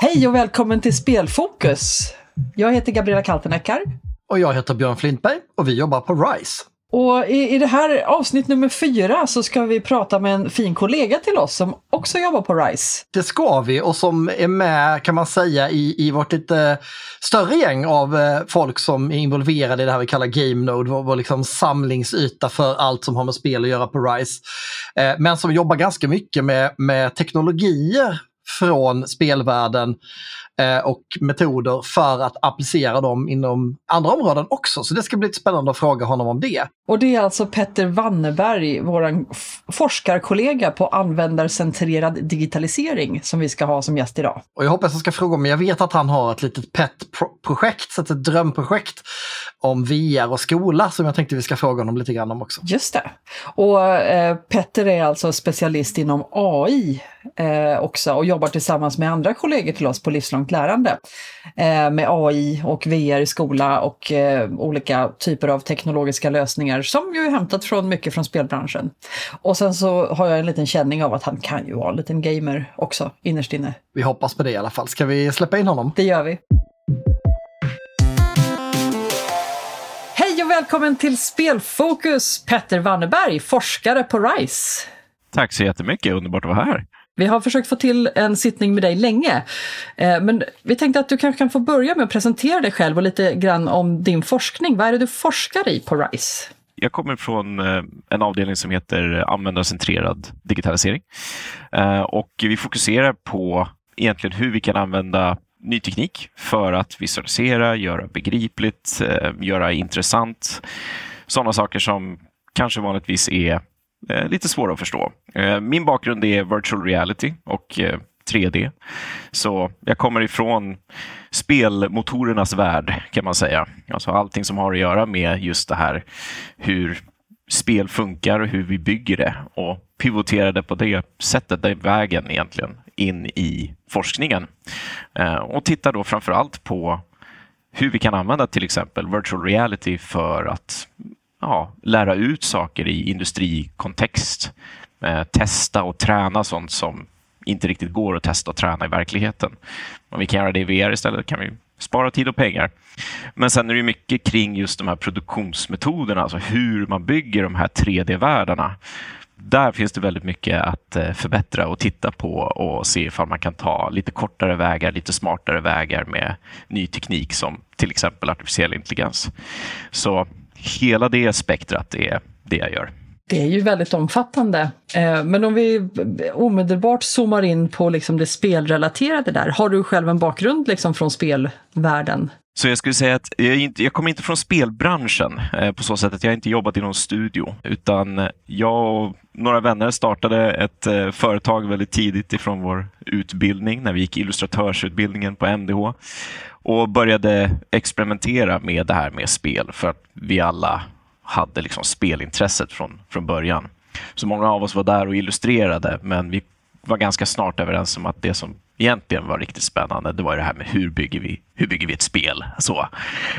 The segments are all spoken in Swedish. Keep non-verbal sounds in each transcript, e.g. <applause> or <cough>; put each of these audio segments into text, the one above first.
Hej och välkommen till Spelfokus! Jag heter Gabriella Kalteneckar. Och jag heter Björn Flintberg och vi jobbar på RISE. Och i, i det här avsnitt nummer fyra så ska vi prata med en fin kollega till oss som också jobbar på RISE. Det ska vi och som är med kan man säga i, i vårt lite större gäng av eh, folk som är involverade i det här vi kallar Game Node, vår, vår liksom samlingsyta för allt som har med spel att göra på RISE. Eh, men som jobbar ganska mycket med, med teknologier från spelvärlden och metoder för att applicera dem inom andra områden också. Så det ska bli spännande att fråga honom om det. Och det är alltså Petter Wanneberg, vår forskarkollega på användarcentrerad digitalisering som vi ska ha som gäst idag. Och jag hoppas jag ska fråga, men jag vet att han har ett litet pet-projekt, ett drömprojekt om VR och skola som jag tänkte vi ska fråga honom lite grann om också. Just det. Och eh, Petter är alltså specialist inom AI eh, också och jobbar tillsammans med andra kollegor till oss på livslångt lärande eh, med AI och VR i skola och eh, olika typer av teknologiska lösningar som ju är hämtat från mycket från spelbranschen. Och sen så har jag en liten känning av att han kan ju vara en liten gamer också innerst inne. Vi hoppas på det i alla fall. Ska vi släppa in honom? Det gör vi. Hej och välkommen till Spelfokus, Petter Wanneberg, forskare på RISE. Tack så jättemycket, underbart att vara här. Vi har försökt få till en sittning med dig länge, eh, men vi tänkte att du kanske kan få börja med att presentera dig själv och lite grann om din forskning. Vad är det du forskar i på RISE? Jag kommer från eh, en avdelning som heter användarcentrerad digitalisering eh, och vi fokuserar på egentligen hur vi kan använda ny teknik för att visualisera, göra begripligt, göra intressant. Sådana saker som kanske vanligtvis är Eh, lite svåra att förstå. Eh, min bakgrund är virtual reality och eh, 3D. Så jag kommer ifrån spelmotorernas värld kan man säga. Alltså allting som har att göra med just det här hur spel funkar och hur vi bygger det och pivoterade på det sättet, den vägen egentligen, in i forskningen. Eh, och tittar då framför allt på hur vi kan använda till exempel virtual reality för att ja, lära ut saker i industrikontext. Eh, testa och träna sånt som inte riktigt går att testa och träna i verkligheten. Om vi kan göra det i VR istället kan vi spara tid och pengar. Men sen är det mycket kring just de här produktionsmetoderna, alltså hur man bygger de här 3D-världarna. Där finns det väldigt mycket att eh, förbättra och titta på och se ifall man kan ta lite kortare vägar, lite smartare vägar med ny teknik som till exempel artificiell intelligens. Så hela det spektrat är det jag gör. Det är ju väldigt omfattande. Eh, men om vi omedelbart zoomar in på liksom det spelrelaterade där. Har du själv en bakgrund liksom från spelvärlden? Så jag skulle säga att jag, inte, jag kommer inte från spelbranschen eh, på så sätt att jag inte jobbat i någon studio, utan jag och några vänner startade ett eh, företag väldigt tidigt ifrån vår utbildning, när vi gick illustratörsutbildningen på MDH och började experimentera med det här med spel för att vi alla hade liksom spelintresset från, från början. Så många av oss var där och illustrerade, men vi var ganska snart överens om att det som egentligen var riktigt spännande, det var det här med hur bygger vi, hur bygger vi ett spel? Så.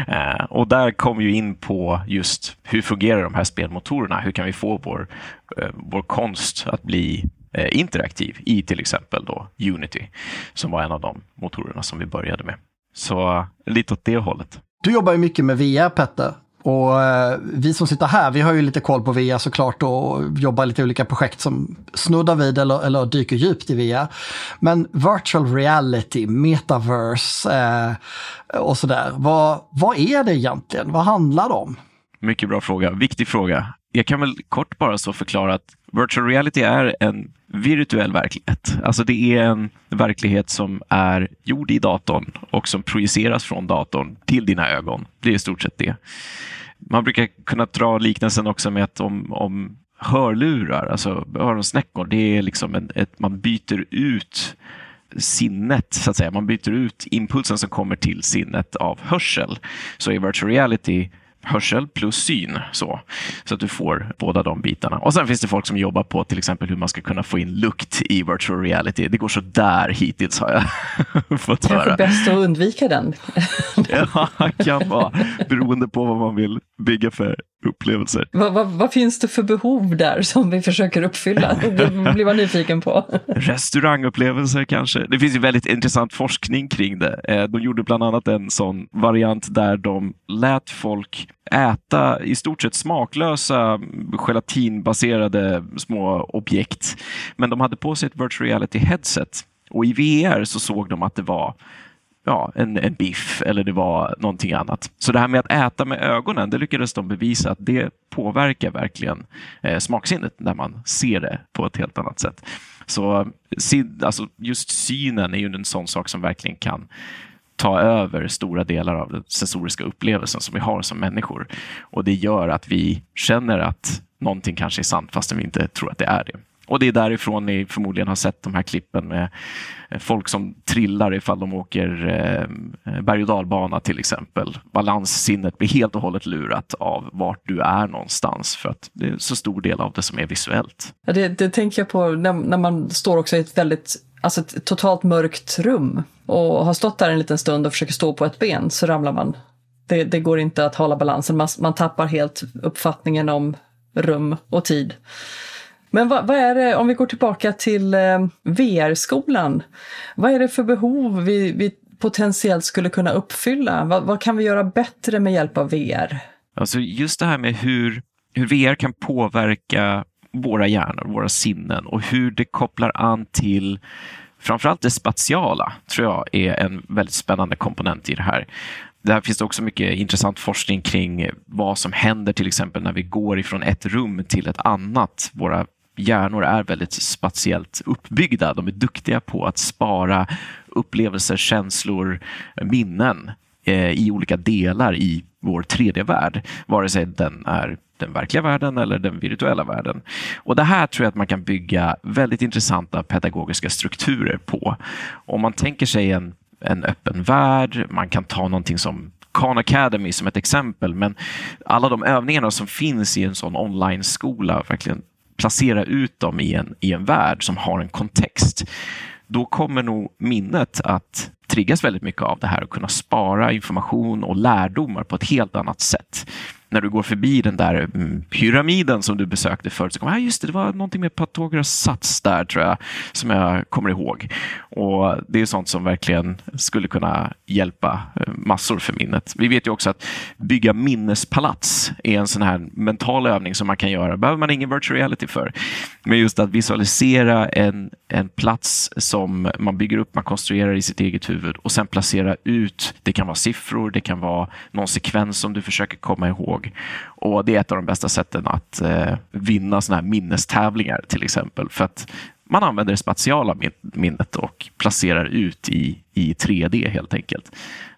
Eh, och där kom vi in på just hur fungerar de här spelmotorerna? Hur kan vi få vår, eh, vår konst att bli eh, interaktiv i till exempel då Unity, som var en av de motorerna som vi började med. Så lite åt det hållet. Du jobbar ju mycket med VR, Petter. Och eh, vi som sitter här, vi har ju lite koll på VIA såklart och jobbar lite olika projekt som snuddar vid eller, eller dyker djupt i VIA. Men virtual reality, metaverse eh, och sådär, vad, vad är det egentligen? Vad handlar det om? Mycket bra fråga, viktig fråga. Jag kan väl kort bara så förklara att virtual reality är en virtuell verklighet. Alltså det är en verklighet som är gjord i datorn och som projiceras från datorn till dina ögon. Det är i stort sett det. Man brukar kunna dra liknelsen också med att om, om hörlurar, alltså öronsnäckor, det är liksom en, ett, man byter ut sinnet, så att säga. Man byter ut impulsen som kommer till sinnet av hörsel. Så i virtual reality hörsel plus syn. Så, så att du får båda de bitarna. Och sen finns det folk som jobbar på till exempel hur man ska kunna få in lukt i virtual reality. Det går så där hittills har jag <laughs> fått höra. Kanske bäst att undvika den. <laughs> ja, kan vara. Beroende på vad man vill bygga för upplevelser. Vad, vad, vad, finns det för behov där som vi försöker uppfylla? <laughs> Det blir man nyfiken på. Restaurangupplevelser kanske. Det finns ju väldigt intressant forskning kring det. Eh, de gjorde bland annat en sån variant där de lät folk äta i stort sett smaklösa gelatinbaserade små objekt. Men de hade på sig ett virtual reality headset och i VR så såg de att det var ja, en, en biff eller det var någonting annat. Så det här med att äta med ögonen, det lyckades de bevisa att det påverkar verkligen eh, smaksinnet när man ser det på ett helt annat sätt. Så alltså, just synen är ju en sån sak som verkligen kan ta över stora delar av den sensoriska upplevelsen som vi har som människor. Och det gör att vi känner att någonting kanske är sant fastän vi inte tror att det är det. Och det är därifrån ni förmodligen har sett de här klippen med folk som trillar ifall de åker eh, berg och dalbana till exempel. Balanssinnet blir helt och hållet lurat av vart du är någonstans för att det är så stor del av det som är visuellt. Ja, det, det tänker jag på när, när man står också i ett väldigt alltså ett totalt mörkt rum och har stått där en liten stund och försöker stå på ett ben så ramlar man. Det, det går inte att hålla balansen, man, man tappar helt uppfattningen om rum och tid. Men vad, vad, är det, om vi går tillbaka till eh, VR-skolan, vad är det för behov vi, vi potentiellt skulle kunna uppfylla? Vad, vad, kan vi göra bättre med hjälp av VR? Alltså just det här med hur, hur VR kan påverka våra hjärnor, våra sinnen och hur det kopplar an till framförallt det spatiala tror jag är en väldigt spännande komponent i det här. Där finns det också mycket intressant forskning kring vad som händer till exempel när vi går ifrån ett rum till ett annat. Våra hjärnor är väldigt spatiellt uppbyggda. De är duktiga på att spara upplevelser, känslor, minnen eh, i olika delar i vår 3D-värld, vare sig den är den verkliga världen eller den virtuella världen. Och Det här tror jag att man kan bygga väldigt intressanta pedagogiska strukturer på. Om man tänker sig en, en öppen värld, man kan ta någonting som Khan Academy som ett exempel, men alla de övningarna som finns i en sån online-skola, verkligen placera ut dem i en, i en värld som har en kontext, då kommer nog minnet att triggas väldigt mycket av det här och kunna spara information och lärdomar på ett helt annat sätt när du går förbi den där mm, pyramiden som du besökte förut, så kommer ah, just det, det var någonting med Pythagoras sats där tror jag, som jag kommer ihåg. Och Det är sånt som verkligen skulle kunna hjälpa eh, massor för minnet. Vi vet ju också att bygga minnespalats är en sån här mental övning som man kan göra. behöver man ingen virtual reality för. Men just att visualisera en, en plats som man bygger upp, man konstruerar i sitt eget huvud och sen placera ut. Det kan vara siffror, det kan vara någon sekvens som du försöker komma ihåg ihåg. Och det är ett av de bästa sätten att eh, vinna sådana här minnestävlingar till exempel. För att man använder det spatiala minnet och placerar ut i, i 3D helt enkelt.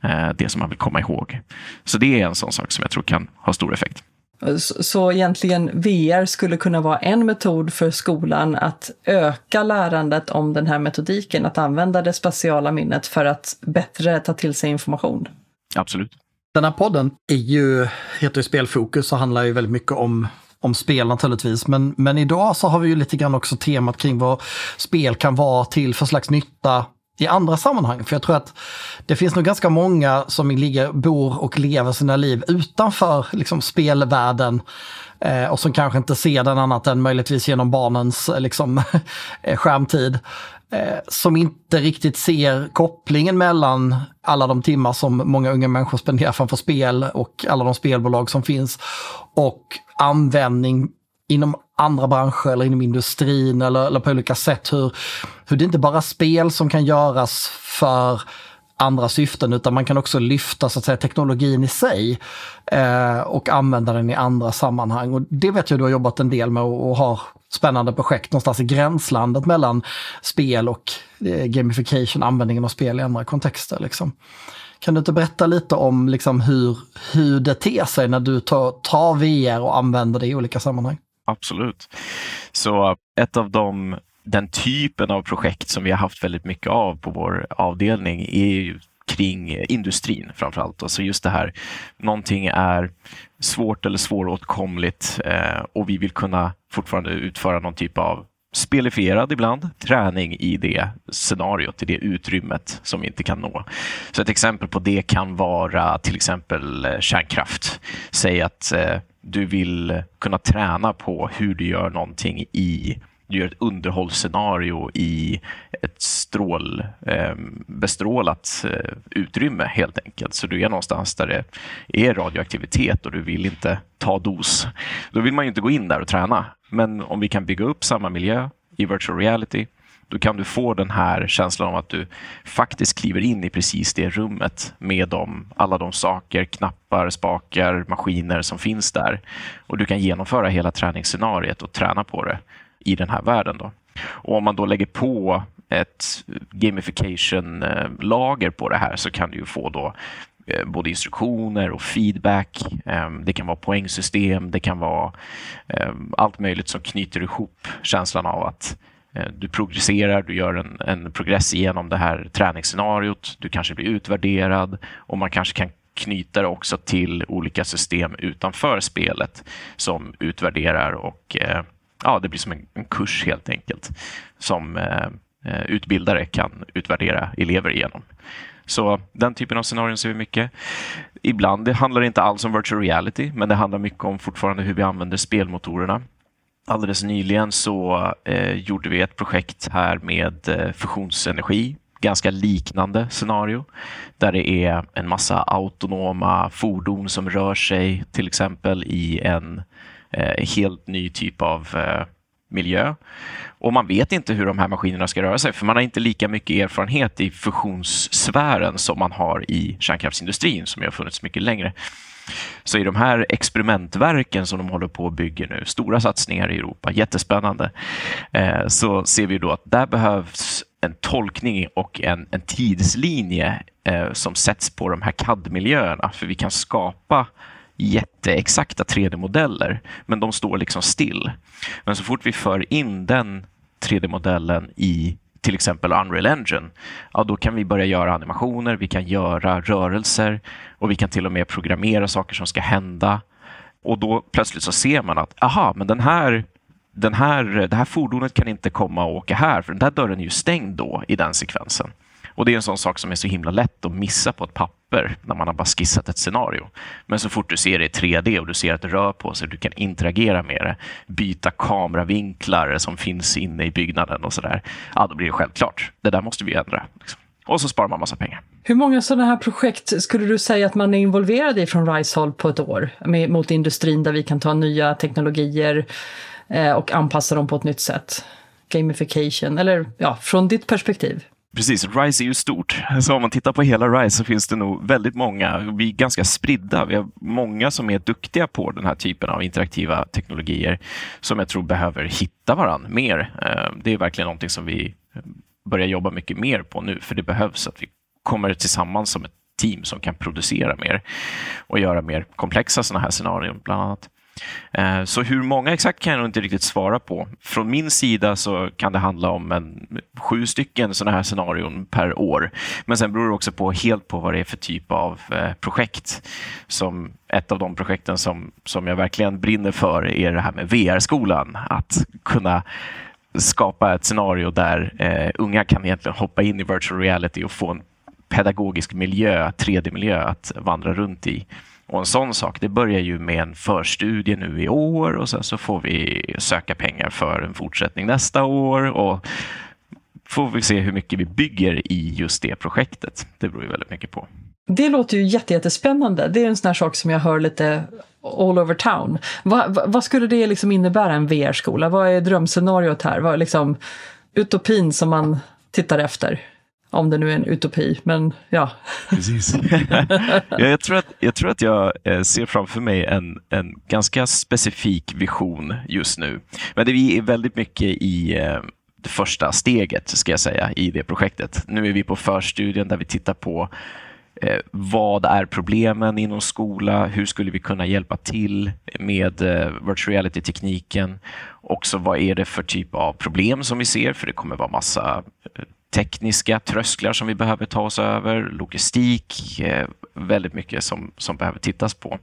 Eh, det som man vill komma ihåg. Så det är en sån sak som jag tror kan ha stor effekt. Så, så egentligen VR skulle kunna vara en metod för skolan att öka lärandet om den här metodiken, att använda det spatiala minnet för att bättre ta till sig information? Absolut. Den här podden är ju, heter ju Spelfokus och handlar ju väldigt mycket om om spel naturligtvis. Men, men idag så har vi ju lite grann också temat kring vad spel kan vara till för slags nytta i andra sammanhang. För jag tror att det finns nog ganska många som ligger, bor och lever sina liv utanför liksom, spelvärlden. Eh, och som kanske inte ser den annat än möjligtvis genom barnens eh, liksom, <laughs> eh, skärmtid. Eh, som inte riktigt ser kopplingen mellan alla de timmar som många unga människor spenderar framför spel och alla de spelbolag som finns och användning inom andra branscher eller inom industrin eller, eller på olika sätt. Hur, hur det inte bara spel som kan göras för andra syften utan man kan också lyfta så att säga, teknologin i sig eh, och använda den i andra sammanhang. Och det vet jag du har jobbat en del med och, och har spännande projekt någonstans i gränslandet mellan spel och eh, gamification, användningen av spel i andra kontexter. Liksom. Kan du inte berätta lite om liksom, hur, hur det ter sig när du tar, tar VR och använder det i olika sammanhang? Absolut. Så eh, ett av de den typen av projekt som vi har haft väldigt mycket av på vår avdelning är ju kring industrin framför allt. Alltså just det här, någonting är svårt eller svåråtkomligt eh, och vi vill kunna fortfarande utföra någon typ av spelifierad ibland träning i det scenariot, i det utrymmet som vi inte kan nå. Så ett exempel på det kan vara till exempel eh, kärnkraft. Säg att eh, du vill kunna träna på hur du gör någonting i du gör ett underhållsscenario i ett strål, eh, bestrålat eh, utrymme helt enkelt. Så du är någonstans där det är radioaktivitet och du vill inte ta dos. Då vill man ju inte gå in där och träna. Men om vi kan bygga upp samma miljö i virtual reality, då kan du få den här känslan av att du faktiskt kliver in i precis det rummet med dem, alla de saker, knappar, spakar, maskiner som finns där. Och du kan genomföra hela träningsscenariet och träna på det i den här världen. Då. Och om man då lägger på ett gamification-lager på det här så kan du ju få då eh, både instruktioner och feedback. Ehm, det kan vara poängsystem, det kan vara ehm, allt möjligt som knyter ihop känslan av att eh, du progresserar, du gör en, en progress genom det här träningsscenariot, du kanske blir utvärderad och man kanske kan knyta det också till olika system utanför spelet som utvärderar och eh, ja, det blir som en, en kurs helt enkelt som eh, eh, utbildare kan utvärdera elever igenom. Så den typen av scenarion ser vi mycket. Ibland det handlar det inte alls om virtual reality, men det handlar mycket om fortfarande hur vi använder spelmotorerna. Alldeles nyligen så eh, gjorde vi ett projekt här med eh, fusionsenergi, ganska liknande scenario, där det är en massa autonoma fordon som rör sig, till exempel i en eh, Eh, helt ny typ av eh, miljö. Och man vet inte hur de här maskinerna ska röra sig, för man har inte lika mycket erfarenhet i fusionssfären som man har i kärnkraftsindustrin, som har funnits mycket längre. Så i de här experimentverken som de håller på att bygga nu, stora satsningar i Europa, jättespännande, eh, så ser vi då att där behövs en tolkning och en, en tidslinje eh, som sätts på de här CAD-miljöerna, för vi kan skapa jätteexakta 3D-modeller, men de står liksom still. Men så fort vi för in den 3D-modellen i till exempel Unreal Engine, ja, då kan vi börja göra animationer, vi kan göra rörelser och vi kan till och med programmera saker som ska hända. Och då plötsligt så ser man att, aha, men den här, den här, det här fordonet kan inte komma och åka här, för den där dörren är ju stängd då i den sekvensen. Och Det är en sån sak som är så himla lätt att missa på ett papper när man har bara skissat ett scenario. Men så fort du ser det i 3D och du ser att det rör på sig, du kan interagera med det, byta kameravinklar som finns inne i byggnaden och sådär. Ja, då blir det självklart. Det där måste vi ändra. Liksom. Och så sparar man massa pengar. Hur många sådana här projekt skulle du säga att man är involverad i från RISE-håll på ett år med, mot industrin där vi kan ta nya teknologier eh, och anpassa dem på ett nytt sätt? Gamification, eller ja, från ditt perspektiv? Precis, RISE är ju stort. <laughs> Så om man tittar på hela RISE så finns det nog väldigt många. Vi är ganska spridda. Vi har många som är duktiga på den här typen av interaktiva teknologier som jag tror behöver hitta varandra mer. Eh, det är verkligen någonting som vi eh, börjar jobba mycket mer på nu, för det behövs att vi kommer tillsammans som ett team som kan producera mer och göra mer komplexa sådana här scenarion, bland annat. Eh, så hur många exakt kan jag nog inte riktigt svara på. Från min sida så kan det handla om en, sju stycken sådana här scenarion per år. Men sen beror det också på helt på vad det är för typ av eh, projekt. Som ett av de projekten som, som jag verkligen brinner för är det här med VR-skolan. Att kunna skapa ett scenario där eh, unga kan egentligen hoppa in i virtual reality och få en pedagogisk miljö, 3D-miljö att vandra runt i. Och en sån sak, det börjar ju med en förstudie nu i år och sen så får vi söka pengar för en fortsättning nästa år och får vi se hur mycket vi bygger i just det projektet. Det beror ju väldigt mycket på. Det låter ju jättespännande. Det är en sån här sak som jag hör lite all over town. Vad, vad skulle det liksom innebära, en VR-skola? Vad är drömscenariot här? Vad är liksom utopin som man tittar efter? Om det nu är en utopi, men ja. Precis. <laughs> ja, jag, tror att, jag tror att jag eh, ser framför mig en, en ganska specifik vision just nu. Men det vi är väldigt mycket i eh, det första steget, ska jag säga, i det projektet. Nu är vi på förstudien där vi tittar på eh, vad är problemen inom skola? Hur skulle vi kunna hjälpa till med eh, virtual reality-tekniken? Också vad är det för typ av problem som vi ser? För det kommer vara massa tekniska trösklar som vi behöver ta oss över, logistik, eh, väldigt mycket som, som behöver tittas på.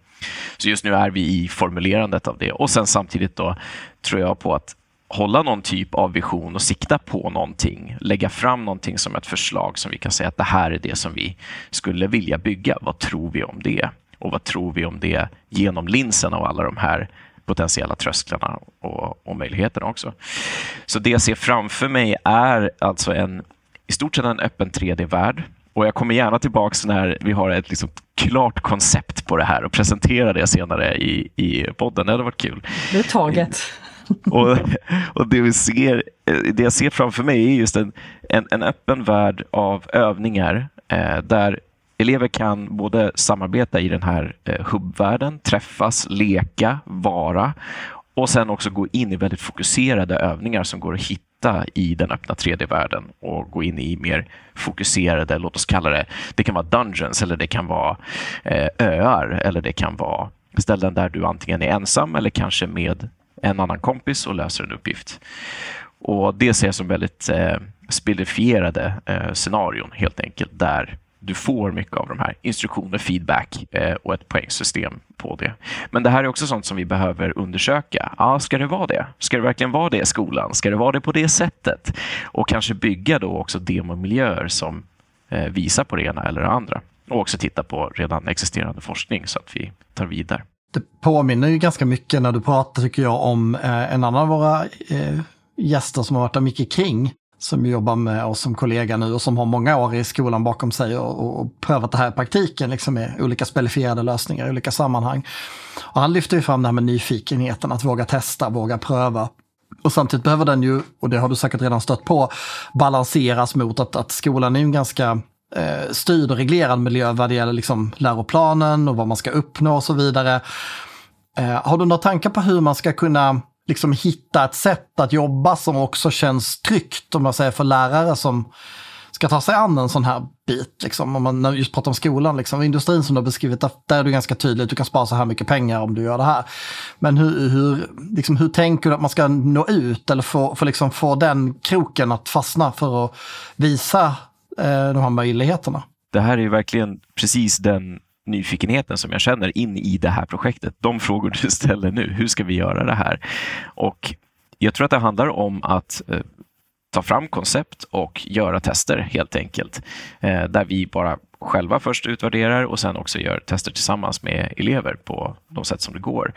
Så just nu är vi i formulerandet av det och sen samtidigt då tror jag på att hålla någon typ av vision och sikta på någonting, lägga fram någonting som ett förslag som vi kan säga att det här är det som vi skulle vilja bygga. Vad tror vi om det? Och vad tror vi om det genom linsen av alla de här potentiella trösklarna och, och möjligheterna också. Så det jag ser framför mig är alltså en i stort sett en öppen 3D-värld. Och jag kommer gärna tillbaks när vi har ett liksom klart koncept på det här och presentera det senare i, i podden. Det hade varit kul. Det är taget. <laughs> och, och det, vi ser, det jag ser framför mig är just en, en, en öppen värld av övningar eh, där elever kan både samarbeta i den här eh, hubbvärlden, träffas, leka, vara och sen också gå in i väldigt fokuserade övningar som går att hitta i den öppna 3D-världen och gå in i mer fokuserade, låt oss kalla det, det kan vara dungeons eller det kan vara eh, öar eller det kan vara ställen där du antingen är ensam eller kanske med en annan kompis och löser en uppgift. Och Det ser jag som väldigt eh, spelifierade eh, scenarion helt enkelt, där du får mycket av de här instruktioner, feedback eh, och ett poängsystem på det. Men det här är också sånt som vi behöver undersöka. Ah, ska det vara det? Ska det verkligen vara det i skolan? Ska det vara det på det sättet? Och kanske bygga då också demomiljöer som eh, visar på det ena eller det andra. Och också titta på redan existerande forskning så att vi tar vidare. Det påminner ju ganska mycket när du pratar tycker jag om eh, en annan av våra eh, gäster som har varit där mycket kring som jobbar med oss som kollega nu och som har många år i skolan bakom sig och, och prövat det här i praktiken liksom med olika spelifierade lösningar i olika sammanhang. Och han lyfter ju fram det här med nyfikenheten, att våga testa, våga pröva. Och samtidigt behöver den ju, och det har du säkert redan stött på, balanseras mot att, att skolan är en ganska eh, styrd och reglerad miljö vad det gäller liksom läroplanen och vad man ska uppnå och så vidare. Eh, har du några tankar på hur man ska kunna liksom hitta ett sätt att jobba som också känns tryggt, om man säger för lärare som ska ta sig an en sån här bit. Liksom. Om man just pratar om skolan, liksom. industrin som du har beskrivit, där är du ganska tydlig, du kan spara så här mycket pengar om du gör det här. Men hur, hur, liksom, hur tänker du att man ska nå ut eller få, få, liksom, få den kroken att fastna för att visa eh, de här möjligheterna? Det här är ju verkligen precis den nyfikenheten som jag känner in i det här projektet. De frågor du <laughs> ställer nu, hur ska vi göra det här? Och jag tror att det handlar om att eh, ta fram koncept och göra tester helt enkelt. Eh, där vi bara själva först utvärderar och sen också gör tester tillsammans med elever på de sätt som det går.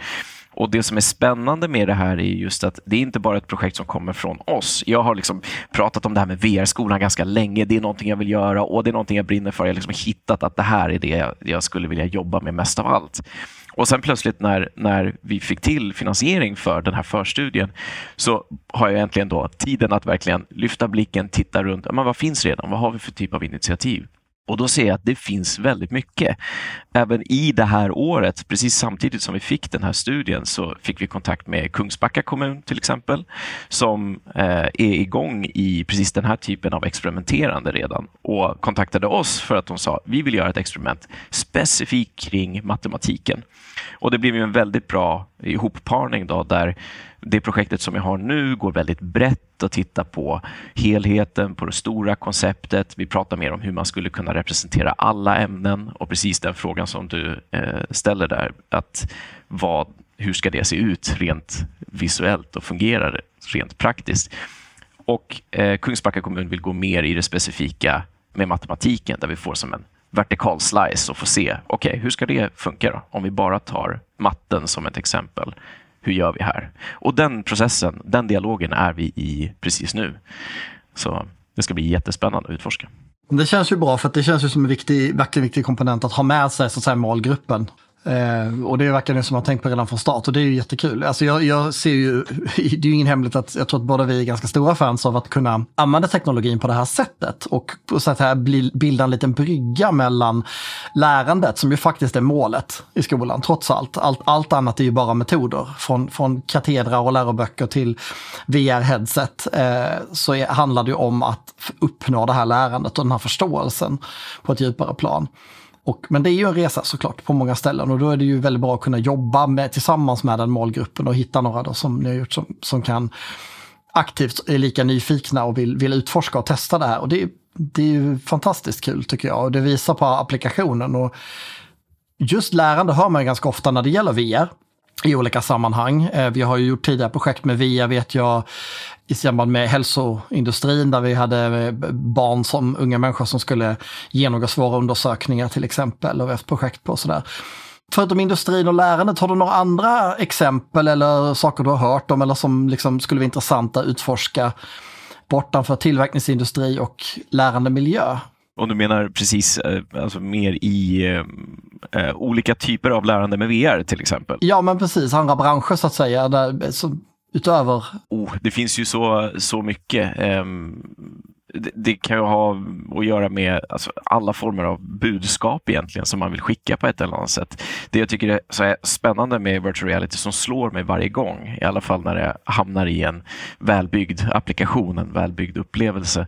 Och Det som är spännande med det här är just att det är inte bara ett projekt som kommer från oss. Jag har liksom pratat om det här med VR-skolan ganska länge. Det är någonting jag vill göra och det är någonting jag brinner för. Jag har liksom hittat att det här är det jag skulle vilja jobba med mest av allt. Och sen plötsligt när, när vi fick till finansiering för den här förstudien så har jag äntligen då tiden att verkligen lyfta blicken, titta runt. Men vad finns redan? Vad har vi för typ av initiativ? Och då ser jag att det finns väldigt mycket. Även i det här året, precis samtidigt som vi fick den här studien, så fick vi kontakt med Kungsbacka kommun till exempel, som eh, är igång i precis den här typen av experimenterande redan och kontaktade oss för att de sa vi vill göra ett experiment specifikt kring matematiken. Och det blev ju en väldigt bra ihopparning då, där det projektet som jag har nu går väldigt brett och tittar på helheten, på det stora konceptet. Vi pratar mer om hur man skulle kunna representera alla ämnen och precis den frågan som du eh, ställer där, att vad, hur ska det se ut rent visuellt och fungera rent praktiskt? Och eh, Kungsbacka kommun vill gå mer i det specifika med matematiken där vi får som en vertikal slice och få se, okej, okay, hur ska det funka då? Om vi bara tar matten som ett exempel hur gör vi här? Och den processen, den dialogen är vi i precis nu. Så det ska bli jättespännande att utforska. Det känns ju bra för att det känns ju som en viktig, verkligen viktig komponent att ha med sig så att säga, målgruppen. Eh, och det verkar det som har tänkt på redan från start och det är ju jättekul. Alltså jag, jag ser ju, <laughs> det är ju ingen hemlighet att jag tror att båda vi är ganska stora fans av att kunna använda teknologin på det här sättet och på så här bilda en liten brygga mellan lärandet som ju faktiskt är målet i skolan trots allt. Allt, allt annat är ju bara metoder. Från, från katedrar och läroböcker till VR-headset eh, så är, handlar det ju om att uppnå det här lärandet och den här förståelsen på ett djupare plan. Och, men det är ju en resa såklart på många ställen och då är det ju väldigt bra att kunna jobba med, tillsammans med den målgruppen och hitta några då som ni har gjort som, som kan aktivt är lika nyfikna och vill, vill utforska och testa det här. Och det, det är ju fantastiskt kul tycker jag och det visar på applikationen. Och just lärande hör man ganska ofta när det gäller VR i olika sammanhang. Eh, vi har ju gjort tidigare projekt med VIA vet jag i samband med hälsoindustrin där vi hade eh, barn som unga människor som skulle genomgå svåra undersökningar till exempel och vi har haft projekt på sådär. Förutom industrin och lärandet, har du några andra exempel eller saker du har hört om eller som liksom skulle vara intressanta att utforska bortanför tillverkningsindustri och lärandemiljö? Om du menar precis eh, alltså mer i eh, olika typer av lärande med VR till exempel? Ja, men precis. Andra branscher så att säga. Där, så, utöver? Oh, det finns ju så, så mycket. Um, det, det, kan ju ha att göra med alltså, alla former av budskap egentligen som man vill skicka på ett eller annat sätt. Det jag tycker är så spännande med virtual reality som slår mig varje gång, i alla fall när det hamnar i en välbyggd applikation, en välbyggd upplevelse,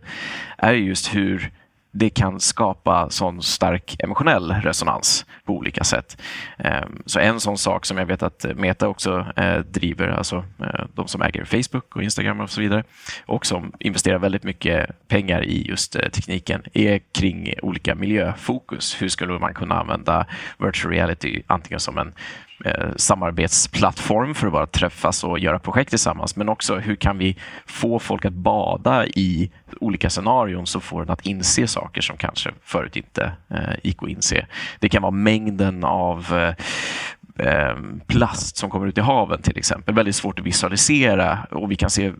är just hur det kan skapa sån stark emotionell resonans på olika sätt. Ehm, så en sån sak som jag vet att eh, Meta också eh, driver, alltså eh, de som äger Facebook och Instagram och så vidare, och som investerar väldigt mycket pengar i just tekniken, är kring olika miljöfokus. Hur skulle man kunna använda virtual reality antingen som en Eh, samarbetsplattform för att bara träffas och göra projekt tillsammans. Men också hur kan vi få folk att bada i olika scenarion som får en att inse saker som kanske förut inte eh, gick att inse. Det kan vara mängden av eh, eh plast som kommer ut i haven till exempel. Väldigt svårt att visualisera och vi kan se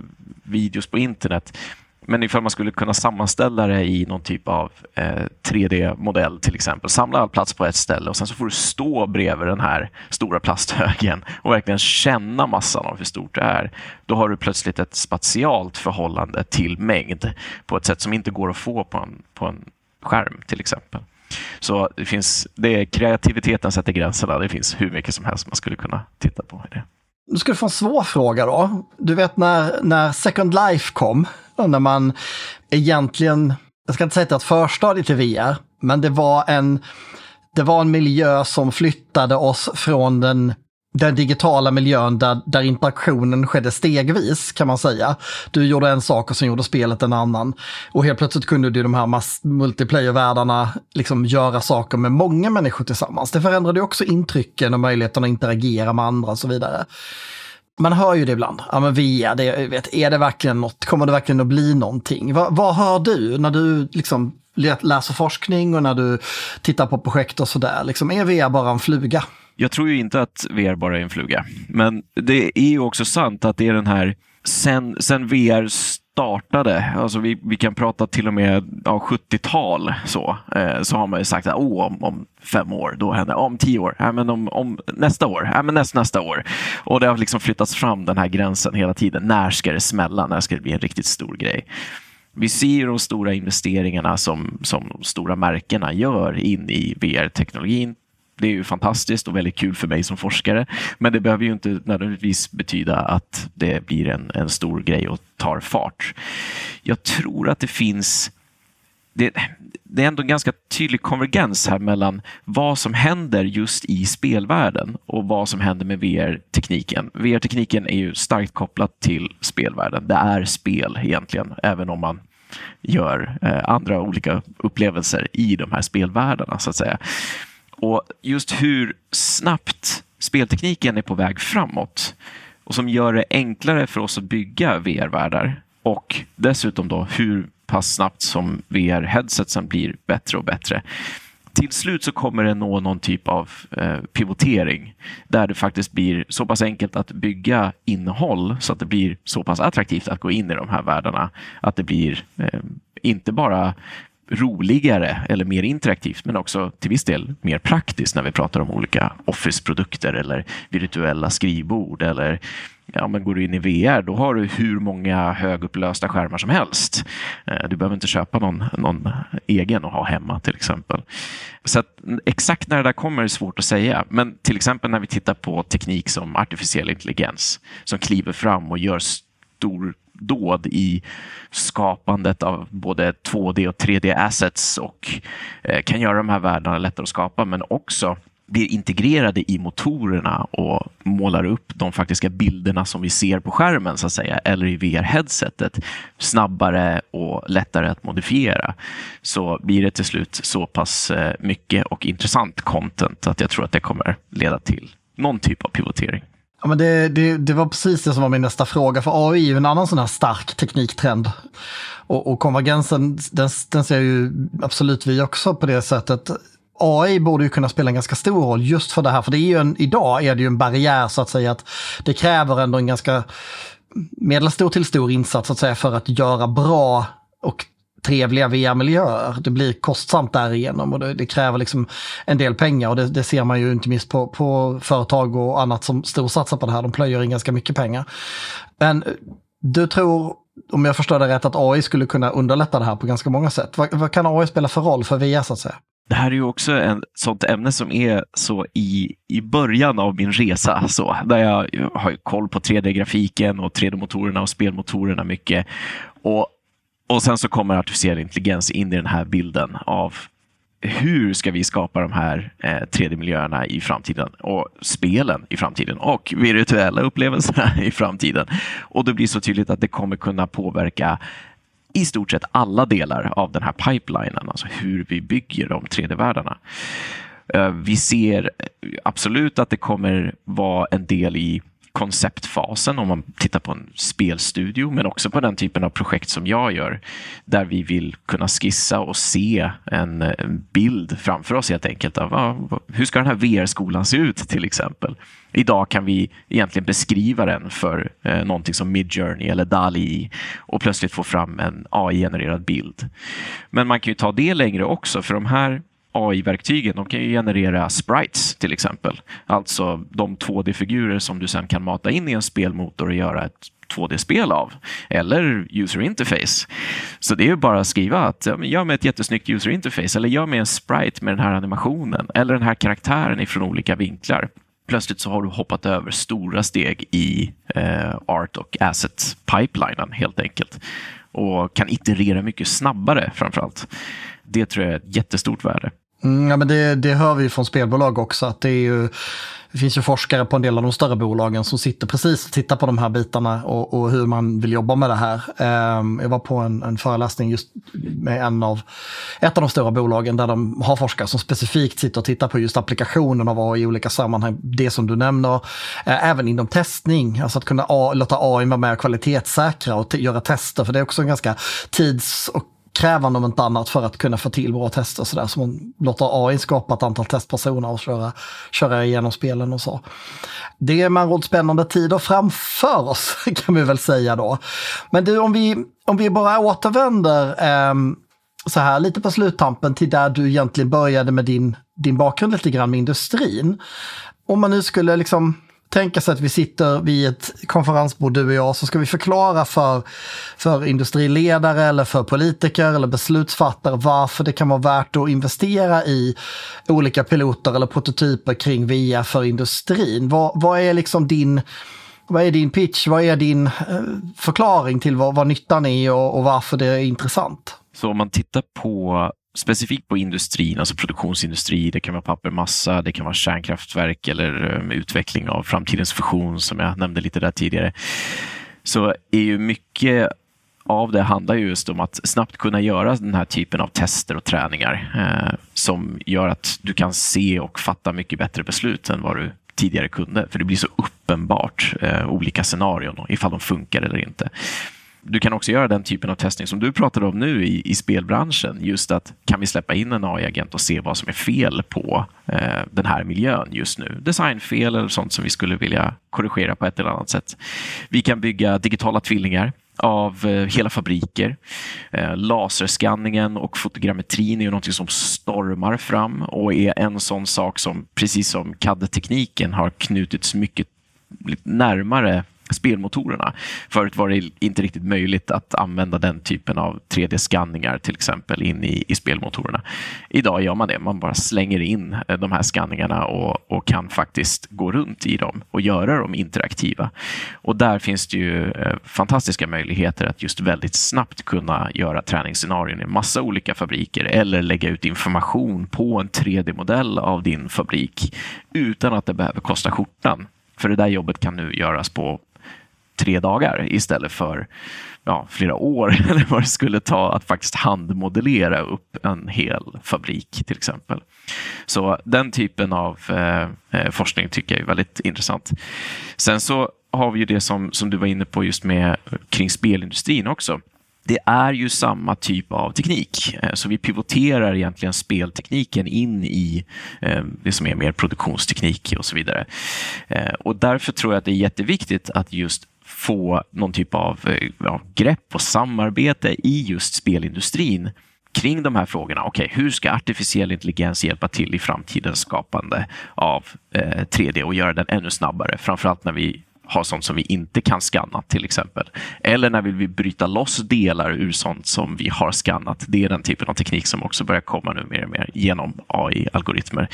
videos på internet men ifall man skulle kunna sammanställa det i någon typ av eh, 3D-modell till exempel, samla all plats på ett ställe och sen så får du stå bredvid den här stora plasthögen och verkligen känna massan av hur stort det är. Då har du plötsligt ett spatialt förhållande till mängd på ett sätt som inte går att få på en, på en skärm till exempel. Så det finns, det är kreativiteten sätter gränserna. Det finns hur mycket som helst man skulle kunna titta på. I det. Nu ska du få en svår fråga då. Du vet när, när Second Life kom, när man egentligen, jag ska inte säga att det är ett förstadie till VR, men det var en, det var en miljö som flyttade oss från den den digitala miljön där, där interaktionen skedde stegvis kan man säga. Du gjorde en sak och sen gjorde spelet en annan. Och helt plötsligt kunde du i de här multiplayer-världarna liksom göra saker med många människor tillsammans. Det förändrade också intrycken och möjligheten att interagera med andra och så vidare. Man hör ju det ibland. Ja men VR, det, vet, är det verkligen något? Kommer det verkligen att bli någonting? Va, vad hör du när du liksom läser forskning och när du tittar på projekt och sådär? Liksom, är VR bara en fluga? Jag tror ju inte att VR bara är en fluga, men det är ju också sant att det är den här sen, sen VR startade, alltså vi, vi kan prata till och med ja, 70-tal, så, eh, så har man ju sagt att oh, om, om fem år, då händer Om tio år, äh, men om, om nästa år, äh, men näst, nästa år. Och det har liksom flyttats fram den här gränsen hela tiden. När ska det smälla? När ska det bli en riktigt stor grej? Vi ser de stora investeringarna som, som de stora märkena gör in i VR-teknologin det är ju fantastiskt och väldigt kul för mig som forskare. Men det behöver ju inte nödvändigtvis betyda att det blir en, en stor grej och tar fart. Jag tror att det finns det, det, är ändå en ganska tydlig konvergens här mellan vad som händer just i spelvärlden och vad som händer med VR-tekniken. VR-tekniken är ju starkt kopplat till spelvärlden. Det är spel egentligen, även om man gör eh, andra olika upplevelser i de här spelvärldarna så att säga. Och just hur snabbt speltekniken är på väg framåt och som gör det enklare för oss att bygga VR-världar och dessutom då hur pass snabbt som VR-headsetsen blir bättre och bättre. Till slut så kommer det nå någon typ av eh, pivotering där det faktiskt blir så pass enkelt att bygga innehåll så att det blir så pass attraktivt att gå in i de här världarna. Att det blir eh, inte bara roligare eller mer interaktivt men också till viss del mer praktiskt när vi pratar om olika Office-produkter eller virtuella skrivbord eller ja, men går du in i VR då har du hur många högupplösta skärmar som helst. Eh, du behöver inte köpa någon, någon egen och ha hemma till exempel. Så att, exakt när det där kommer är svårt att säga. Men till exempel när vi tittar på teknik som artificiell intelligens som kliver fram och gör stor dåd i skapandet av både 2D och 3D assets och eh, kan göra de här världarna lättare att skapa men också blir integrerade i motorerna och målar upp de faktiska bilderna som vi ser på skärmen så att säga, eller i VR-headsetet snabbare och lättare att modifiera så blir det till slut så pass eh, mycket och intressant content att jag tror att det kommer leda till någon typ av pivotering. Ja, men det, det, det var precis det som var min nästa fråga, för AI är ju en annan sån här stark tekniktrend. Och, och konvergensen, den, den ser ju absolut vi också på det sättet. AI borde ju kunna spela en ganska stor roll just för det här, för det är ju en, idag är det ju en barriär så att säga att det kräver ändå en ganska medelstor till stor insats så att säga för att göra bra och trevliga VR-miljöer. Det blir kostsamt därigenom och det, det kräver liksom en del pengar och det, det, ser man ju inte minst på, på företag och annat som storsatsar på det här. De plöjer in ganska mycket pengar. Men du tror, om jag förstår det rätt, att AI skulle kunna underlätta det här på ganska många sätt. Vad, vad kan AI spela för roll för VR så att säga? Det här är ju också ett sånt ämne som är så i, i början av min resa, så, där jag har koll på 3D-grafiken och 3D-motorerna och spelmotorerna mycket. Och och sen så kommer artificiell intelligens in i den här bilden av hur ska vi skapa de här eh, 3D-miljöerna i framtiden och spelen i framtiden och virtuella upplevelserna <laughs> i framtiden. Och det blir så tydligt att det kommer kunna påverka i stort sett alla delar av den här pipelinen, alltså hur vi bygger de 3D-världarna. Eh, vi ser absolut att det kommer vara en del i konceptfasen om man tittar på en spelstudio, men också på den typen av projekt som jag gör, där vi vill kunna skissa och se en, bild framför oss helt enkelt av ah, hur ska den här VR-skolan se ut till exempel. Idag kan vi egentligen beskriva den för eh, någonting som Midjourney eller DALI och plötsligt få fram en AI-genererad bild. Men man kan ju ta det längre också, för de här AI-verktygen de kan ju generera sprites till exempel. Alltså de 2D-figurer som du sen kan mata in i en spelmotor och göra ett 2D-spel av. Eller user interface. Så det är ju bara att skriva att ja, gör mig ett jättesnyggt user interface eller gör mig en sprite med den här animationen eller den här karaktären ifrån olika vinklar. Plötsligt så har du hoppat över stora steg i eh, art och asset pipelinen helt enkelt och kan iterera mycket snabbare framför allt. Det tror jag är ett jättestort värde. Mm, ja, men det, det hör vi från spelbolag också, att det, är ju, det finns ju forskare på en del av de större bolagen som sitter precis och tittar på de här bitarna och, och hur man vill jobba med det här. Um, jag var på en, en, föreläsning just med en av, ett av de stora bolagen där de har forskare som specifikt sitter och tittar på just applikationen av AI i olika sammanhang. Det som du nämner, uh, även inom testning, alltså att kunna A, låta AI vara med och kvalitetssäkra och göra tester, för det är också en ganska tids och krävande om inte annat för att kunna få till bra tester. Så, där. så man låter AI skapa ett antal testpersoner och köra, köra igenom spelen och så. Det är med andra spännande tider framför oss <laughs> kan vi väl säga då. Men du, om vi, om vi bara återvänder eh, så här lite på sluttampen till där du egentligen började med din, din bakgrund lite grann med industrin. Om man nu skulle liksom tänka sig att vi sitter vid ett konferensbord, du och jag, så ska vi förklara för, för industriledare eller för politiker eller beslutsfattare varför det kan vara värt att investera i olika piloter eller prototyper kring VIA för industrin. Vad, vad är liksom din vad är din pitch? Vad är din eh, förklaring till vad, vad nyttan är och, och varför det är intressant? Så om man tittar på specifikt på industrin, alltså produktionsindustri, det kan vara pappermassa, det kan vara kärnkraftverk eller eh, utveckling av framtidens fusion som jag nämnde lite där tidigare, så är ju mycket av det handlar just om att snabbt kunna göra den här typen av tester och träningar eh, som gör att du kan se och fatta mycket bättre beslut än vad du tidigare kunde. För det blir så uppenbart eh, olika scenarion, ifall de funkar eller inte du kan också göra den typen av testning som du pratade om nu i, i spelbranschen. Just att kan vi släppa in en AI-agent och se vad som är fel på eh, den här miljön just nu? Designfel eller sånt som vi skulle vilja korrigera på ett eller annat sätt. Vi kan bygga digitala tvillingar av eh, hela fabriker. Eh, laserskanningen och fotogrammetrin är ju någonting som stormar fram och är en sån sak som precis som CAD-tekniken har knutits mycket närmare spelmotorerna. Förut var det inte riktigt möjligt att använda den typen av 3D-skanningar till exempel in i, i spelmotorerna. Idag gör man det. Man bara slänger in eh, de här skanningarna och, och kan faktiskt gå runt i dem och göra dem interaktiva. Och där finns det ju eh, fantastiska möjligheter att just väldigt snabbt kunna göra träningsscenarion i massa olika fabriker eller lägga ut information på en 3D-modell av din fabrik utan att det behöver kosta skjortan. För det där jobbet kan nu göras på tre dagar istället för ja, flera år <laughs> eller vad det skulle ta att faktiskt handmodellera upp en hel fabrik till exempel. Så den typen av eh, eh, forskning tycker jag är väldigt intressant. Sen så har vi ju det som, som du var inne på just med kring spelindustrin också det är ju samma typ av teknik. Eh, så vi pivoterar egentligen speltekniken in i eh, det som är mer produktionsteknik och så vidare. Och därför tror jag att det är jätteviktigt att just få någon typ av eh, ja, grepp och samarbete i just spelindustrin kring de här frågorna. Okej, okay, hur ska artificiell intelligens hjälpa till i framtidens skapande av eh, 3D och göra den ännu snabbare? Framförallt när vi har sånt som vi inte kan skanna till exempel. Eller när vi vill bryta loss delar ur sånt som vi har skannat. Det är den typen av teknik som också börjar komma nu mer och mer genom AI-algoritmer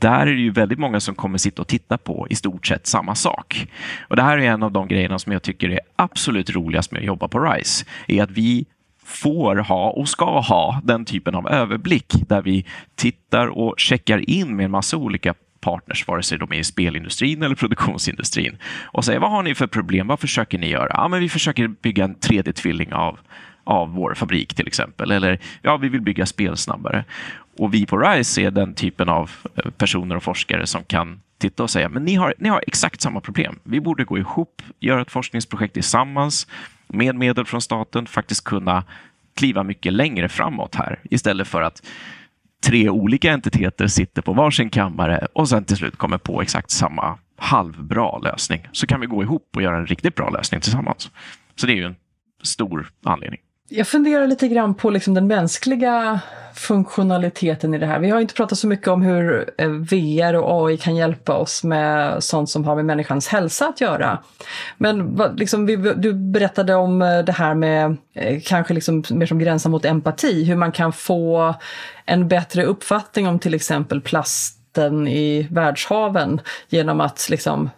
där är det ju väldigt många som kommer sitta och titta på i stort sett samma sak. Och Det här är en av de grejerna som jag tycker är absolut roligast med att jobba på RISE, är att vi får ha och ska ha den typen av överblick där vi tittar och checkar in med en massa olika partners, vare sig de är i spelindustrin eller produktionsindustrin och säger vad har ni för problem, vad försöker ni göra? Ja, men vi försöker bygga en 3D-tvilling av av vår fabrik till exempel. Eller ja, vi vill bygga spel snabbare. Och vi på RISE är den typen av eh, personer och forskare som kan titta och säga men ni har, ni har exakt samma problem. Vi borde gå ihop, göra ett forskningsprojekt tillsammans med medel från staten, faktiskt kunna kliva mycket längre framåt här istället för att tre olika entiteter sitter på varsin kammare och sen till slut kommer på exakt samma halvbra lösning. Så kan vi gå ihop och göra en riktigt bra lösning tillsammans. Så det är ju en stor anledning. Jag funderar lite grann på liksom den mänskliga funktionaliteten i det här. Vi har inte pratat så mycket om hur eh, VR och AI kan hjälpa oss med sånt som har med människans hälsa att göra. Men liksom, du berättade om eh, det här med eh, kanske liksom mer som gränsar mot empati, hur man kan få en bättre uppfattning om till exempel plasten i världshaven genom att liksom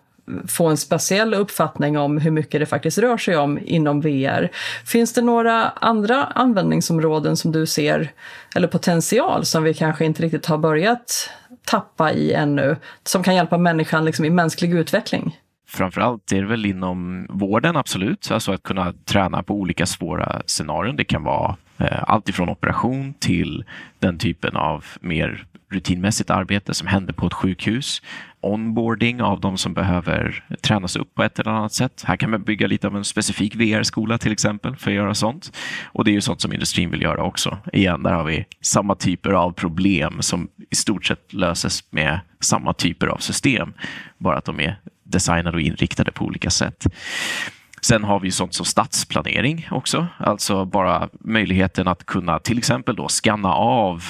få en speciell uppfattning om hur mycket det faktiskt rör sig om inom VR. Finns det några andra användningsområden som du ser, eller potential som vi kanske inte riktigt har börjat tappa i ännu, som kan hjälpa människan liksom i mänsklig utveckling? Framförallt är det väl inom vården, absolut. Alltså att kunna träna på olika svåra scenarion. Det kan vara Alltifrån allt ifrån operation till den typen av mer rutinmässigt arbete som händer på ett sjukhus. Onboarding av de som behöver tränas upp på ett eller annat sätt. Här kan man bygga lite av en specifik VR-skola till exempel för att göra sånt. Och det är ju sånt som industrin vill göra också. Igen, där har vi samma typer av problem som i stort sett löses med samma typer av system. Bara att de är designade och inriktade på olika sätt. Sen har vi sånt som stadsplanering också, alltså bara möjligheten att kunna till exempel då skanna av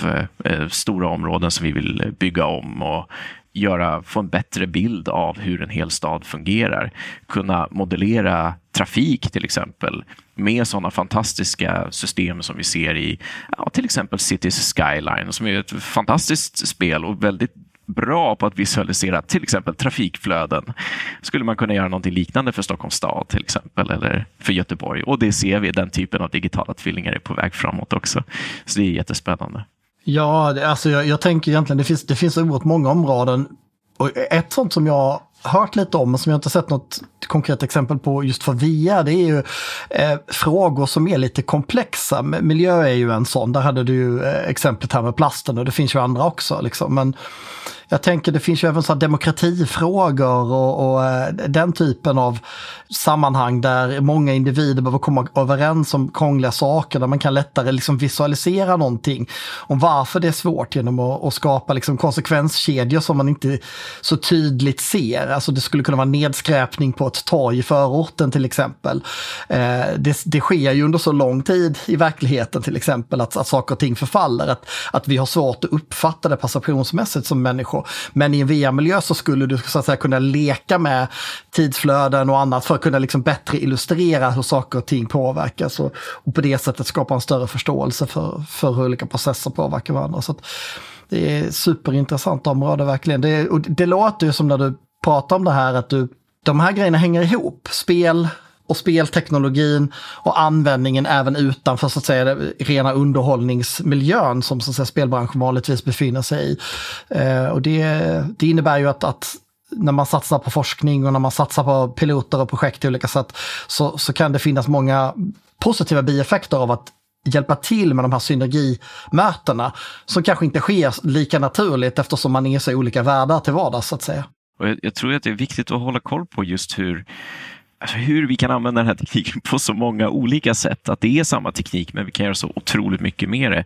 eh, stora områden som vi vill bygga om och göra, få en bättre bild av hur en hel stad fungerar. Kunna modellera trafik till exempel med sådana fantastiska system som vi ser i ja, till exempel Cities Skyline som är ett fantastiskt spel och väldigt bra på att visualisera till exempel trafikflöden. Skulle man kunna göra någonting liknande för Stockholms stad till exempel eller för Göteborg och det ser vi, den typen av digitala tvillingar är på väg framåt också. Så det är jättespännande. Ja, alltså jag, jag tänker egentligen det finns, det finns oerhört många områden och ett sånt som jag hört lite om, men som jag inte sett något konkret exempel på just för VR, det är ju eh, frågor som är lite komplexa. Miljö är ju en sån, där hade du ju eh, exemplet här med plasten och det finns ju andra också. Liksom. Men jag tänker det finns ju även så demokratifrågor och, och eh, den typen av sammanhang där många individer behöver komma överens om krångliga saker, där man kan lättare liksom visualisera någonting om varför det är svårt genom att, att skapa liksom konsekvenskedjor som man inte så tydligt ser. Alltså det skulle kunna vara nedskräpning på ett torg i förorten till exempel. Eh, det, det sker ju under så lång tid i verkligheten till exempel att, att saker och ting förfaller, att, att vi har svårt att uppfatta det passationsmässigt som människor. Men i en VR-miljö så skulle du så att säga kunna leka med tidsflöden och annat för att kunna liksom bättre illustrera hur saker och ting påverkas och, och på det sättet skapa en större förståelse för, för hur olika processer påverkar varandra. Så det är superintressant område verkligen. Det, och det låter ju som när du pratar om det här att du, de här grejerna hänger ihop. Spel, och spelteknologin och användningen även utanför så att säga rena underhållningsmiljön som så att säga, spelbranschen vanligtvis befinner sig i. Eh, och det, det innebär ju att, att när man satsar på forskning och när man satsar på piloter och projekt i olika sätt så, så kan det finnas många positiva bieffekter av att hjälpa till med de här synergimötena som kanske inte sker lika naturligt eftersom man är så olika världar till vardags så att säga. Och jag, jag tror att det är viktigt att hålla koll på just hur alltså hur vi kan använda den här tekniken på så många olika sätt. Att det är samma teknik, men vi kan göra så otroligt mycket med det.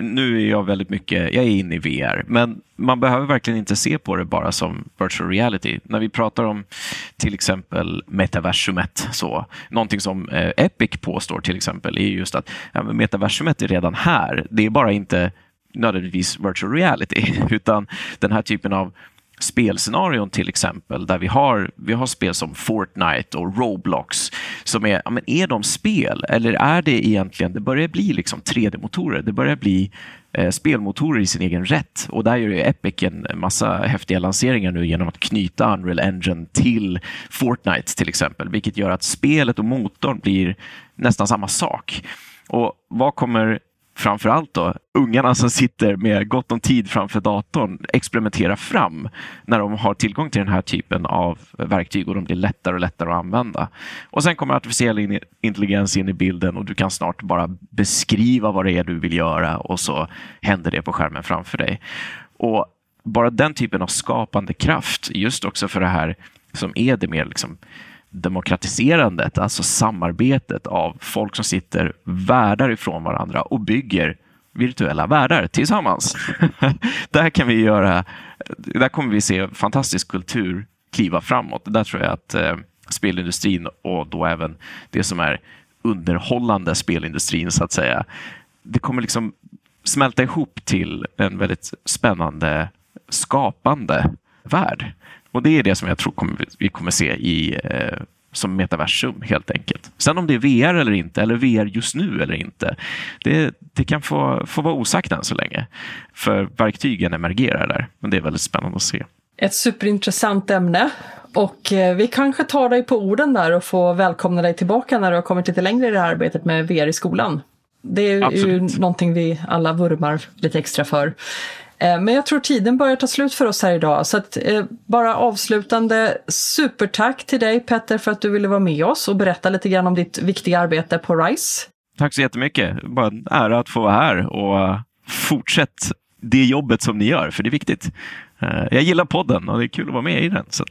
Nu är jag väldigt mycket, jag är inne i VR, men man behöver verkligen inte se på det bara som virtual reality. När vi pratar om till exempel metaversumet, så, någonting som eh, Epic påstår till exempel, är just att ja, metaversumet är redan här. Det är bara inte nödvändigtvis virtual reality, <laughs> utan den här typen av spelscenarion till exempel, där vi har, vi har spel som Fortnite och Roblox, som är, ja, men är de spel eller är det egentligen, det börjar bli liksom 3D-motorer, det börjar bli eh, spelmotorer i sin egen rätt och där gör ju Epic en massa häftiga lanseringar nu genom att knyta Unreal Engine till Fortnite till exempel, vilket gör att spelet och motorn blir nästan samma sak. Och vad kommer framförallt då ungarna som sitter med gott om tid framför datorn experimentera fram när de har tillgång till den här typen av verktyg och de blir lättare och lättare att använda. Och sen kommer artificiell intelligens in i bilden och du kan snart bara beskriva vad det är du vill göra och så händer det på skärmen framför dig. Och bara den typen av skapande kraft, just också för det här som är det mer liksom demokratiserandet, alltså samarbetet av folk som sitter världar ifrån varandra och bygger virtuella världar tillsammans. <laughs> där kan vi göra, där kommer vi se fantastisk kultur kliva framåt. Där tror jag att eh, spelindustrin och då även det som är underhållande spelindustrin så att säga, det kommer liksom smälta ihop till en väldigt spännande skapande värld. Och det är det som jag tror kommer, vi kommer se i, eh, som metaversum helt enkelt. Sen om det är VR eller inte, eller VR just nu eller inte, det, det kan få, få vara osagt än så länge. För verktygen emergerar där, men det är väldigt spännande att se. Ett superintressant ämne. Och eh, vi kanske tar dig på orden där och får välkomna dig tillbaka när du har kommit lite längre i det här arbetet med VR i skolan. Det är Absolut. ju någonting vi alla vurmar lite extra för. Eh, men jag tror tiden börjar ta slut för oss här idag. Så att, eh, bara avslutande supertack till dig Petter för att du ville vara med oss och berätta lite grann om ditt viktiga arbete på RISE. Tack så jättemycket. Bara en ära att få vara här och fortsätt det jobbet som ni gör, för det är viktigt. Eh, jag gillar podden och det är kul att vara med i den. Så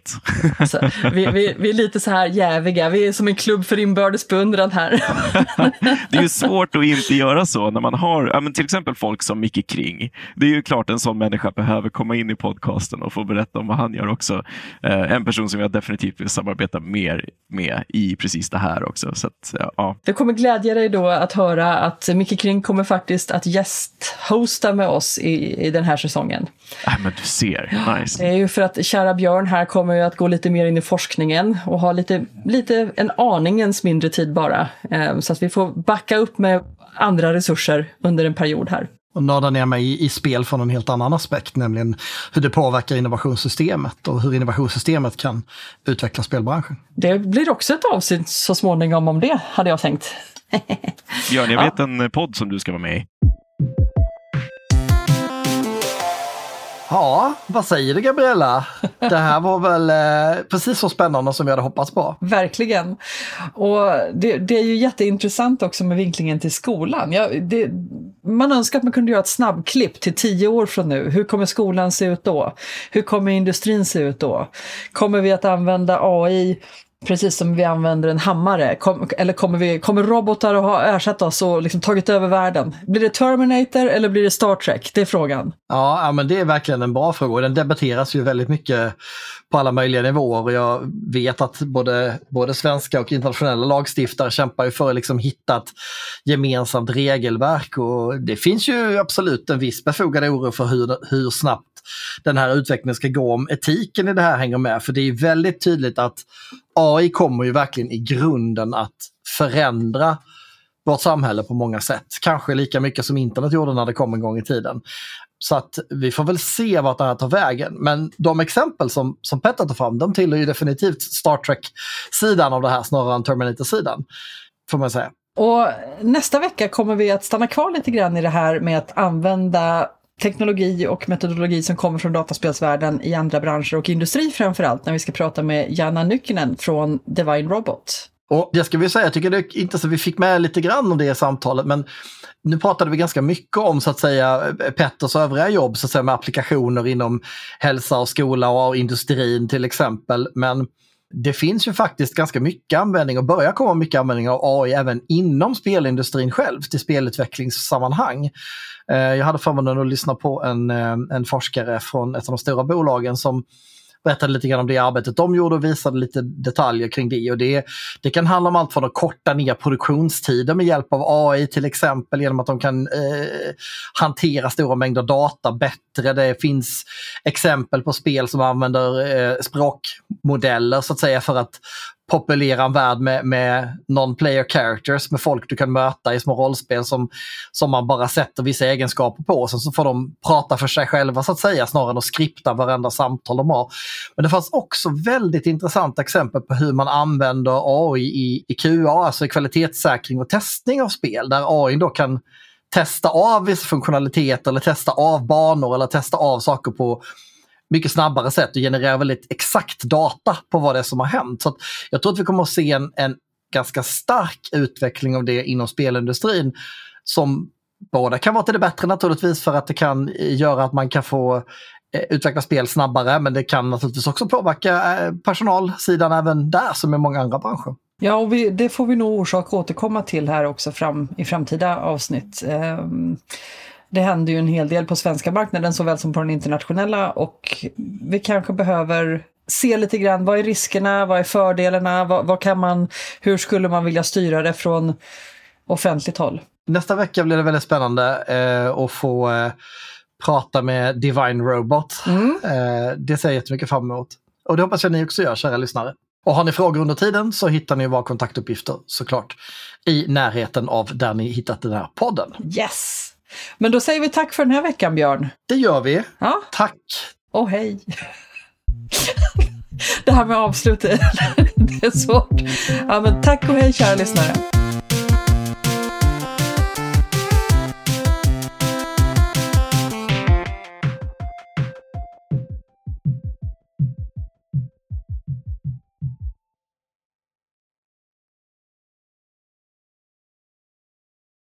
alltså, <laughs> vi, vi, vi, är lite så här jäviga, vi är som en klubb för inbördes beundran här. <laughs> det är ju svårt att inte göra så när man har ja, men till exempel folk som Micke Kring. Det är ju klart en sån människa behöver komma in i podcasten och få berätta om vad han gör också. Eh, en person som jag definitivt vill samarbeta mer med i precis det här också. Så att, ja. Det kommer glädja dig då att höra att Micke Kring kommer faktiskt att gästhosta med oss i, i den här säsongen. Ja, men du ser mer. Nice. Det är ju för att kära Björn här kommer ju att gå lite mer in i forskningen och ha lite, lite en aningens mindre tid bara. Ehm, så att vi får backa upp med andra resurser under en period här. Och nörda ner mig i, i spel från en helt annan aspekt, nämligen hur det påverkar innovationssystemet och hur innovationssystemet kan utveckla spelbranschen. Det blir också ett avsnitt så småningom om det, hade jag tänkt. Björn, jag vet ja. en podd som du ska vara med i. Ja, vad säger du Gabriella? Det här var väl eh, precis så spännande som vi hade hoppats på. Verkligen. Och det, det är ju jätteintressant också med vinklingen till skolan. Ja, det, man önskar att man kunde göra ett snabbklipp till tio år från nu. Hur kommer skolan se ut då? Hur kommer industrin se ut då? Kommer vi att använda AI Precis som vi använder en hammare. Kom, eller kommer, vi, kommer robotar att ha ersatt oss och liksom tagit över världen? Blir det Terminator eller blir det Star Trek? Det är frågan. Ja, ja men det är verkligen en bra fråga och den debatteras ju väldigt mycket på alla möjliga nivåer. Och jag vet att både, både svenska och internationella lagstiftare kämpar ju för att liksom hitta ett gemensamt regelverk och det finns ju absolut en viss befogad oro för hur, hur snabbt den här utvecklingen ska gå om etiken i det här hänger med. För det är väldigt tydligt att AI kommer ju verkligen i grunden att förändra vårt samhälle på många sätt. Kanske lika mycket som internet gjorde när det kom en gång i tiden. Så att vi får väl se vart det här tar vägen. Men de exempel som, som Petter tar fram, de tillhör ju definitivt Star Trek-sidan av det här snarare än Terminator-sidan. Får man säga. Och nästa vecka kommer vi att stanna kvar lite grann i det här med att använda teknologi och metodologi som kommer från dataspelsvärlden i andra branscher och industri framförallt när vi ska prata med Janna Nykkinen från Divine Robot. Och det ska vi säga, jag tycker det är inte så vi fick med lite grann om det i samtalet, men nu pratade vi ganska mycket om så att säga Petters övriga jobb så att säga, med applikationer inom hälsa och skola och industrin till exempel. Men det finns ju faktiskt ganska mycket användning och börjar komma mycket användning av AI även inom spelindustrin själv till spelutvecklingssammanhang. Eh, jag hade förmånen att lyssna på en, eh, en forskare från ett av de stora bolagen som berättade lite grann om det arbetet de gjorde och visade lite detaljer kring det. Och det, det kan handla om allt från att korta ner produktionstider med hjälp av AI till exempel genom att de kan eh, hantera stora mängder data bättre. Det finns exempel på spel som använder eh, språkmodeller så att säga för att populera en värld med, med non-player characters, med folk du kan möta i små rollspel som, som man bara sätter vissa egenskaper på. Och sen så får de prata för sig själva så att säga, snarare än att skripta varenda samtal de har. Men det fanns också väldigt intressanta exempel på hur man använder AI i, i QA, alltså i kvalitetssäkring och testning av spel, där AI då kan testa av vissa funktionaliteter eller testa av banor eller testa av saker på mycket snabbare sätt och genererar väldigt exakt data på vad det är som har hänt. Så jag tror att vi kommer att se en, en ganska stark utveckling av det inom spelindustrin som båda kan vara till det bättre naturligtvis för att det kan göra att man kan få eh, utveckla spel snabbare men det kan naturligtvis också påverka eh, personalsidan även där som i många andra branscher. Ja, och vi, det får vi nog orsak att återkomma till här också fram, i framtida avsnitt. Um det händer ju en hel del på svenska marknaden såväl som på den internationella och vi kanske behöver se lite grann vad är riskerna, vad är fördelarna, vad, vad kan man, hur skulle man vilja styra det från offentligt håll? Nästa vecka blir det väldigt spännande eh, att få eh, prata med Divine Robot. Mm. Eh, det ser jag jättemycket fram emot. Och det hoppas jag ni också gör, kära lyssnare. Och har ni frågor under tiden så hittar ni våra kontaktuppgifter såklart i närheten av där ni hittat den här podden. Yes! Men då säger vi tack för den här veckan, Björn. Det gör vi. Ja. Tack! Och hej! <laughs> Det här med avslut, <laughs> det är svårt. Ja, men tack och hej kära lyssnare.